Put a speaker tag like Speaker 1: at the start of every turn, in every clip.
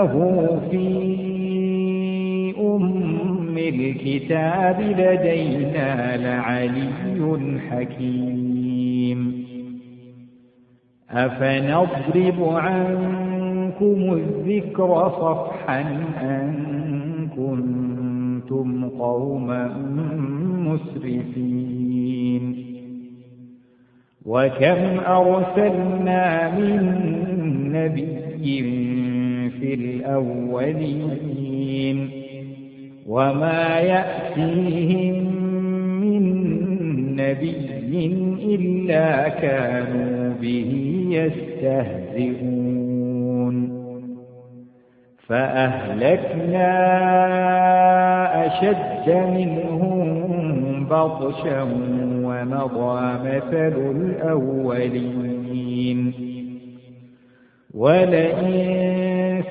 Speaker 1: وإنه في أم الكتاب لدينا لعلي حكيم. أفنضرب عنكم الذكر صفحا أن كنتم قوما مسرفين. وكم أرسلنا من نبي في الأولين وما يأتيهم من نبي إلا كانوا به يستهزئون. فأهلكنا أشد منهم بطشا ومضى مثل الأولين. ولئن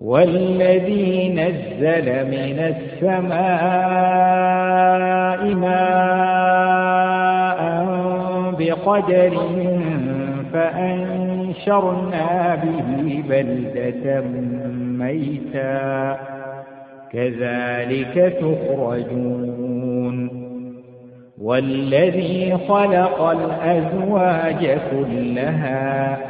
Speaker 1: والذي نزل من السماء ماء بقدر فأنشرنا به بلدة ميتا كذلك تخرجون والذي خلق الأزواج كلها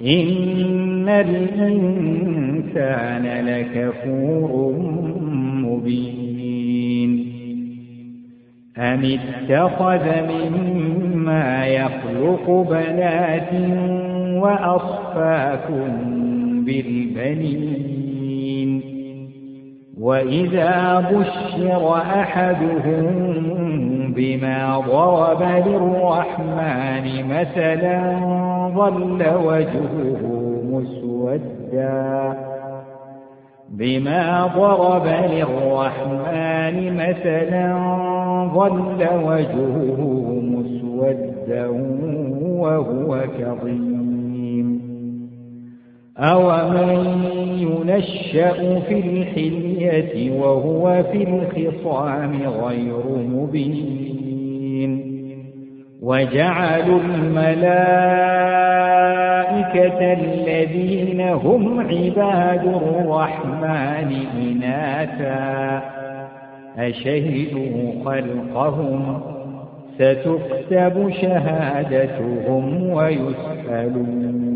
Speaker 1: إن الإنسان لكفور مبين أم اتخذ مما يخلق بنات وأصفاكم بالبنين وإذا بشر أحدهم بما ضرب للرحمن مثلا ظل وجهه مسودا بما ضرب للرحمن مثلا ظل وجهه مسودا وهو كظيم أومن ينشأ في الحلية وهو في الخصام غير مبين وجعلوا الملائكة الذين هم عباد الرحمن إناثا أشهدوا خلقهم ستكتب شهادتهم ويسألون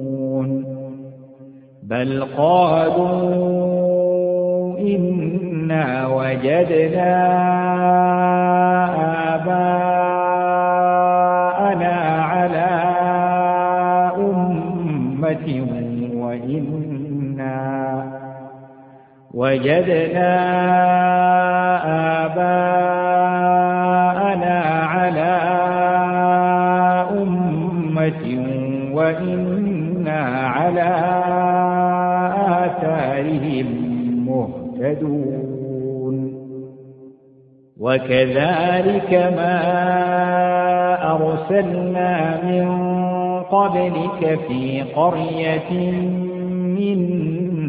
Speaker 1: بل قالوا إنا وجدنا آباءنا على أمة وإنا وجدنا آباءنا على أمة وإنا على مهتدون وكذلك ما أرسلنا من قبلك في قرية من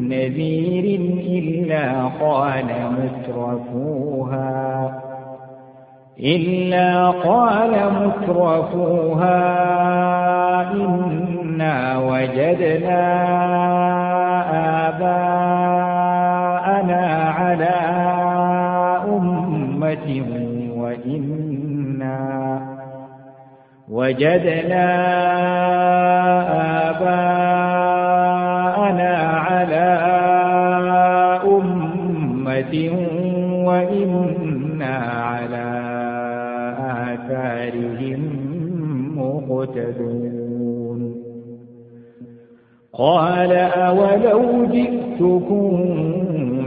Speaker 1: نذير إلا قال مترفوها إلا قال مترفوها إنا وجدنا آباءنا على أمة وإنا وجدنا آباءنا على أمة وإنا على آثارهم مقتدون. قال أولو جئتكم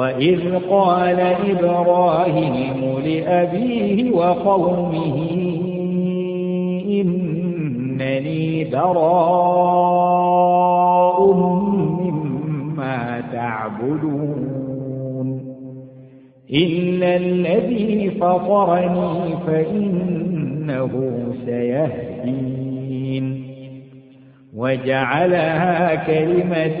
Speaker 1: وإذ قال إبراهيم لأبيه وقومه إنني براء مما تعبدون إلا الذي فطرني فإنه سيهدين وجعلها كلمة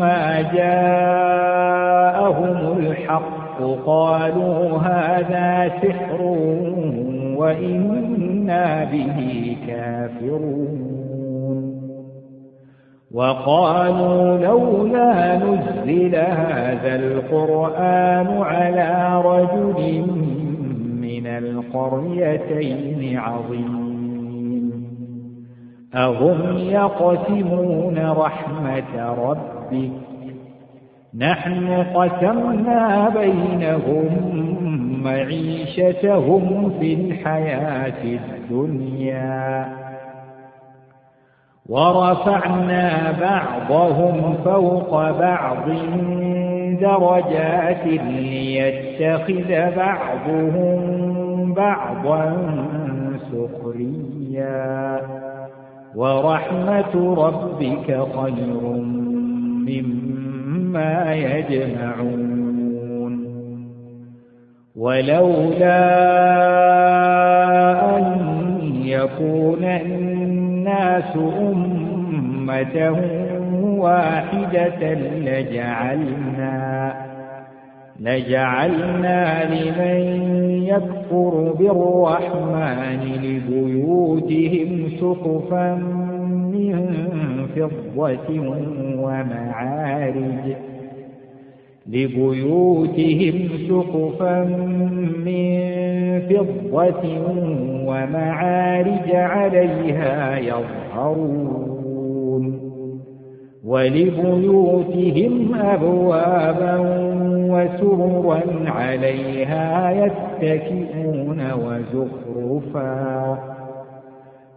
Speaker 1: ولما جاءهم الحق قالوا هذا سحر وإنا به كافرون. وقالوا لولا نزل هذا القرآن على رجل من القريتين عظيم. أهم يقسمون رحمة ربك نحن قسمنا بينهم معيشتهم في الحياة الدنيا. ورفعنا بعضهم فوق بعض درجات ليتخذ بعضهم بعضا سخريا. ورحمة ربك خير مما يجمعون. ولولا أن يكون الناس أمة واحدة لجعلنا لجعلنا لمن يكفر بالرحمن لبيوتهم سقفا من فضة ومعارج لبيوتهم سقفا من فضة ومعارج عليها يظهرون ولبيوتهم أبوابا وسررا عليها يتكئون وزخرفا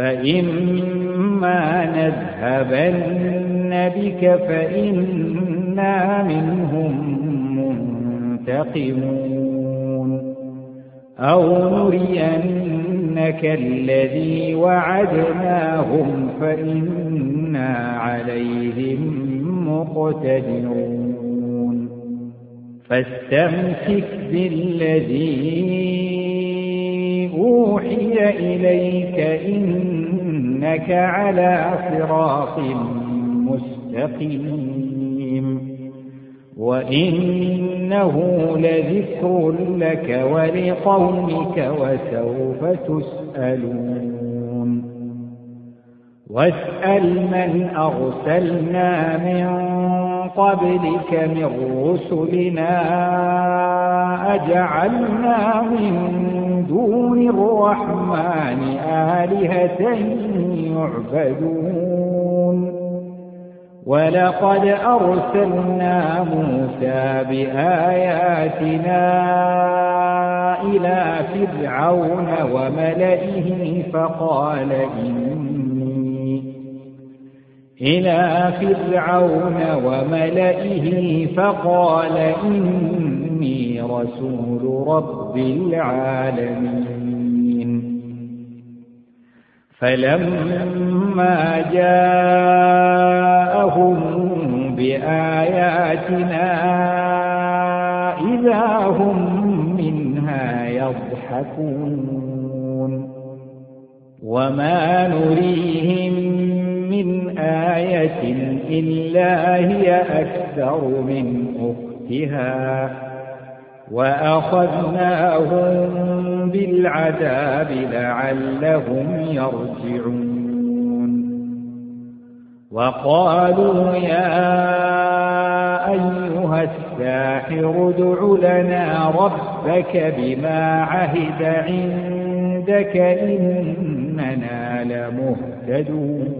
Speaker 1: فإما نذهبن بك فإنا منهم منتقمون أو نرينك الذي وعدناهم فإنا عليهم مقتدرون فاستمسك بالذي أوحي إليك إنك على صراط مستقيم وإنه لذكر لك ولقومك وسوف تسألون واسأل من أرسلنا من قبلك من رسلنا أجعلنا من دون الرحمن آلهة يعبدون. ولقد أرسلنا موسى بآياتنا إلى فرعون وملئه فقال إني إلى فرعون وملئه فقال إني رسول رب العالمين. فلما جاءهم بآياتنا إذا هم منها يضحكون. وما نريهم من آية إلا هي أكثر من أختها وأخذناهم بالعذاب لعلهم يرجعون. وقالوا يا أيها الساحر ادع لنا ربك بما عهد عندك إننا لمهتدون.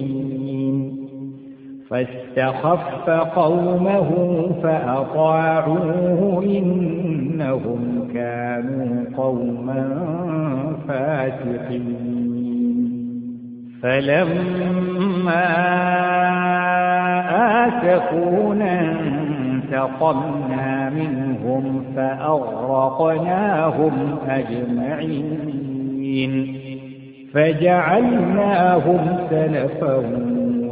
Speaker 1: فاستخف قومه فأطاعوه إنهم كانوا قوما فاسقين. فلما آسفونا انتقمنا منهم فأغرقناهم أجمعين. فجعلناهم سلفا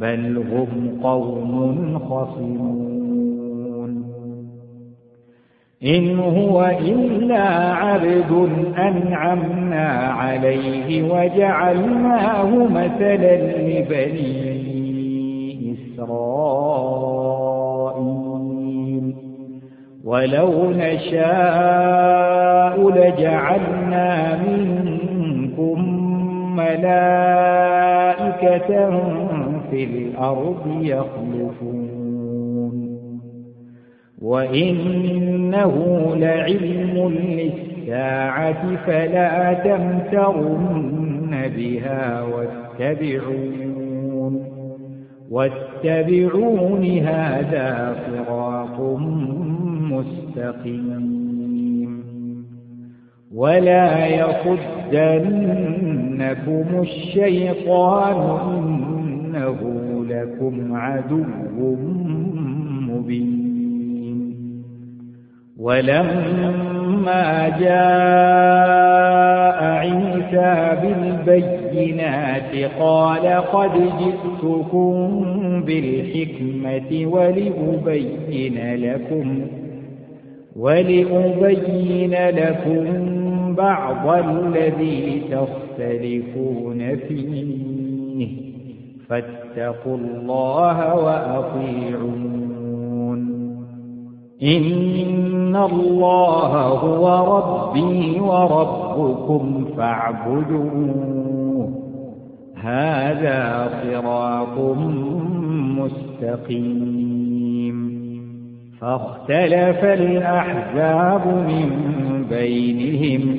Speaker 1: بل هم قوم خصمون. إن هو إلا عبد أنعمنا عليه وجعلناه مثلا لبني إسرائيل. ولو نشاء لجعلنا منكم ملائكة في الأرض يخلفون. وإنه لعلم للساعة فلا تمترن بها واتبعون. واتبعون هذا صراط مستقيم. ولا يصدنكم الشيطان إنه لكم عدو مبين. ولما جاء عيسى بالبينات قال قد جئتكم بالحكمة ولأبين لكم ولأبين لكم بعض الذي تختلفون فيه. فاتقوا الله وأطيعون. إن الله هو ربي وربكم فاعبدوه. هذا صراط مستقيم. فاختلف الأحزاب من بينهم.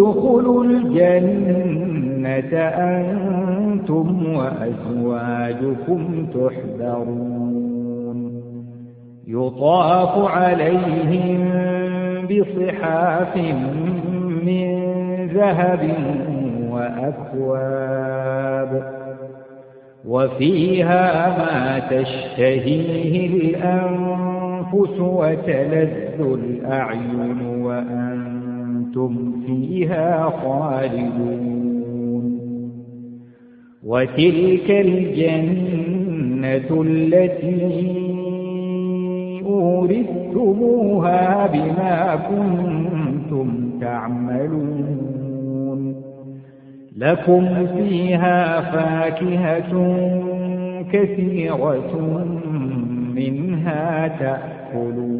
Speaker 1: ادخلوا الجنة أنتم وأزواجكم تحذرون. يطاف عليهم بصحاف من ذهب وأكواب وفيها ما تشتهيه الأنفس وتلذ الأعين وأنتم فيها خالدون. وتلك الجنة التي أورثتموها بما كنتم تعملون. لكم فيها فاكهة كثيرة منها تأكلون.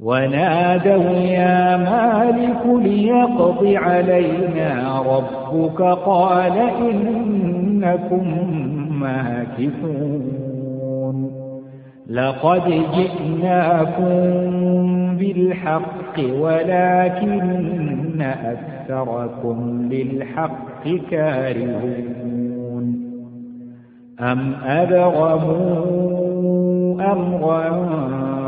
Speaker 1: ونادوا يا مالك ليقض علينا ربك قال إنكم ماكثون لقد جئناكم بالحق ولكن أكثركم للحق كارهون أم أبغموا أمرا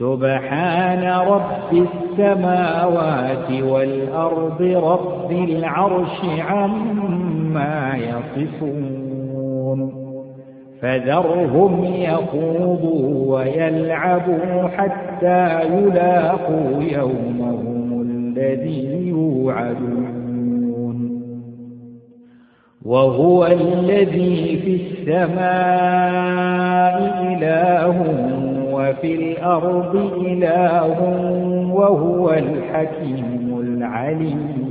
Speaker 1: سبحان رب السماوات والأرض رب العرش عما يصفون فذرهم يخوضوا ويلعبوا حتى يلاقوا يومهم الذي يوعدون وهو الذي في السماء إله وفي الأرض إله وهو الحكيم العليم.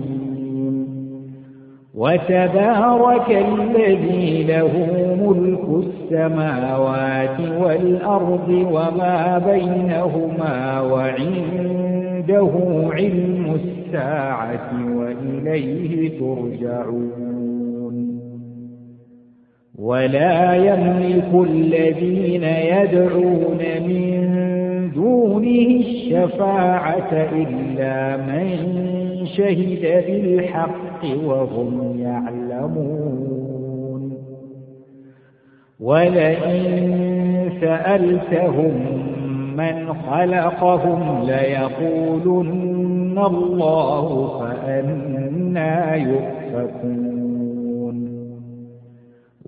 Speaker 1: وتبارك الذي له ملك السماوات والأرض وما بينهما وعنده علم الساعة وإليه ترجعون. ولا يملك الذين يدعون من دونه الشفاعة إلا من شهد بالحق وهم يعلمون. ولئن سألتهم من خلقهم ليقولن الله فأنا يؤفكون.